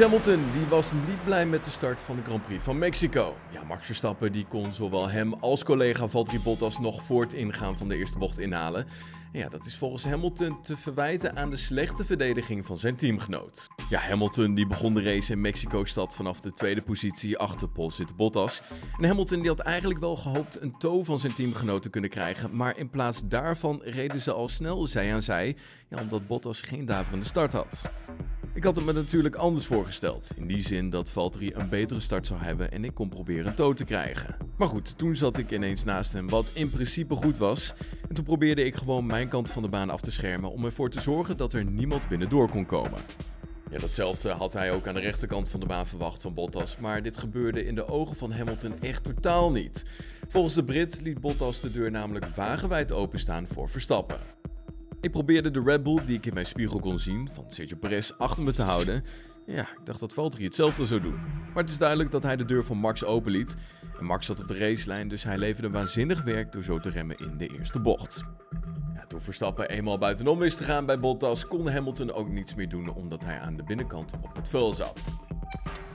Hamilton die was niet blij met de start van de Grand Prix van Mexico. Ja, Max Verstappen die kon zowel hem als collega Valtteri Bottas nog voor het ingaan van de eerste bocht inhalen. En ja, dat is volgens Hamilton te verwijten aan de slechte verdediging van zijn teamgenoot. Ja, Hamilton die begon de race in Mexico-stad vanaf de tweede positie achter Paul zit Bottas. En Hamilton die had eigenlijk wel gehoopt een toe van zijn teamgenoot te kunnen krijgen, maar in plaats daarvan reden ze al snel zij aan zij, omdat Bottas geen daverende start had. Ik had het me natuurlijk anders voorgesteld. In die zin dat Valtteri een betere start zou hebben en ik kon proberen toe te krijgen. Maar goed, toen zat ik ineens naast hem, wat in principe goed was. En toen probeerde ik gewoon mijn kant van de baan af te schermen om ervoor te zorgen dat er niemand binnendoor kon komen. Ja, datzelfde had hij ook aan de rechterkant van de baan verwacht van Bottas, maar dit gebeurde in de ogen van Hamilton echt totaal niet. Volgens de Brit liet Bottas de deur namelijk wagenwijd openstaan voor Verstappen. Ik probeerde de Red Bull die ik in mijn spiegel kon zien, van Sergio Perez, achter me te houden. Ja, ik dacht dat Valtteri hetzelfde zou doen. Maar het is duidelijk dat hij de deur van Max openliet. En Max zat op de racelijn, dus hij leverde waanzinnig werk door zo te remmen in de eerste bocht. Ja, toen Verstappen eenmaal buitenom wist te gaan bij Bottas, kon Hamilton ook niets meer doen omdat hij aan de binnenkant op het vuil zat.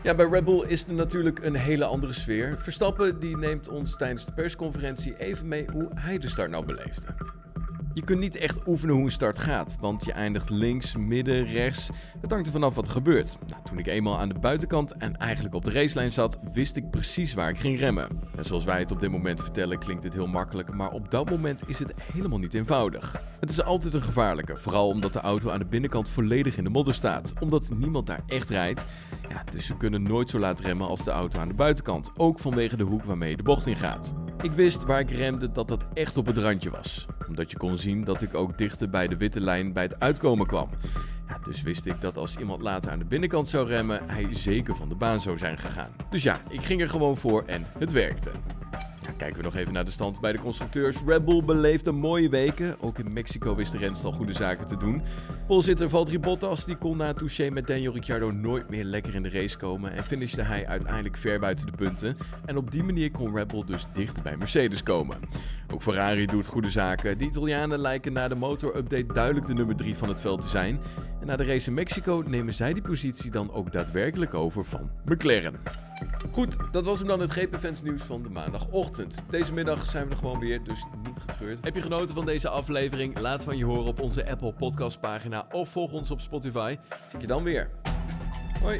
Ja, bij Red Bull is er natuurlijk een hele andere sfeer. Verstappen die neemt ons tijdens de persconferentie even mee hoe hij de start nou beleefde. Je kunt niet echt oefenen hoe een start gaat, want je eindigt links, midden, rechts. Het hangt er vanaf wat er gebeurt. Nou, toen ik eenmaal aan de buitenkant en eigenlijk op de racelijn zat, wist ik precies waar ik ging remmen. En zoals wij het op dit moment vertellen, klinkt dit heel makkelijk, maar op dat moment is het helemaal niet eenvoudig. Het is altijd een gevaarlijke, vooral omdat de auto aan de binnenkant volledig in de modder staat, omdat niemand daar echt rijdt. Ja, dus ze kunnen nooit zo laat remmen als de auto aan de buitenkant, ook vanwege de hoek waarmee je de bocht in gaat. Ik wist waar ik remde dat dat echt op het randje was, omdat je kon zien dat ik ook dichter bij de witte lijn bij het uitkomen kwam. Ja, dus wist ik dat als iemand later aan de binnenkant zou remmen, hij zeker van de baan zou zijn gegaan. Dus ja, ik ging er gewoon voor en het werkte. Kijken we nog even naar de stand bij de constructeurs. Red Bull beleefde mooie weken. Ook in Mexico wist de renstal goede zaken te doen. Polzitter Valtteri Bottas die kon na touché met Daniel Ricciardo nooit meer lekker in de race komen. En finishte hij uiteindelijk ver buiten de punten. En op die manier kon Red Bull dus dichter bij Mercedes komen. Ook Ferrari doet goede zaken. De Italianen lijken na de motor-update duidelijk de nummer 3 van het veld te zijn. En na de race in Mexico nemen zij die positie dan ook daadwerkelijk over van McLaren. Goed, dat was hem dan het GP-fans nieuws van de maandagochtend. Deze middag zijn we er gewoon weer, dus niet getreurd. Heb je genoten van deze aflevering? Laat van je horen op onze Apple Podcast pagina of volg ons op Spotify. Zie je dan weer. Hoi.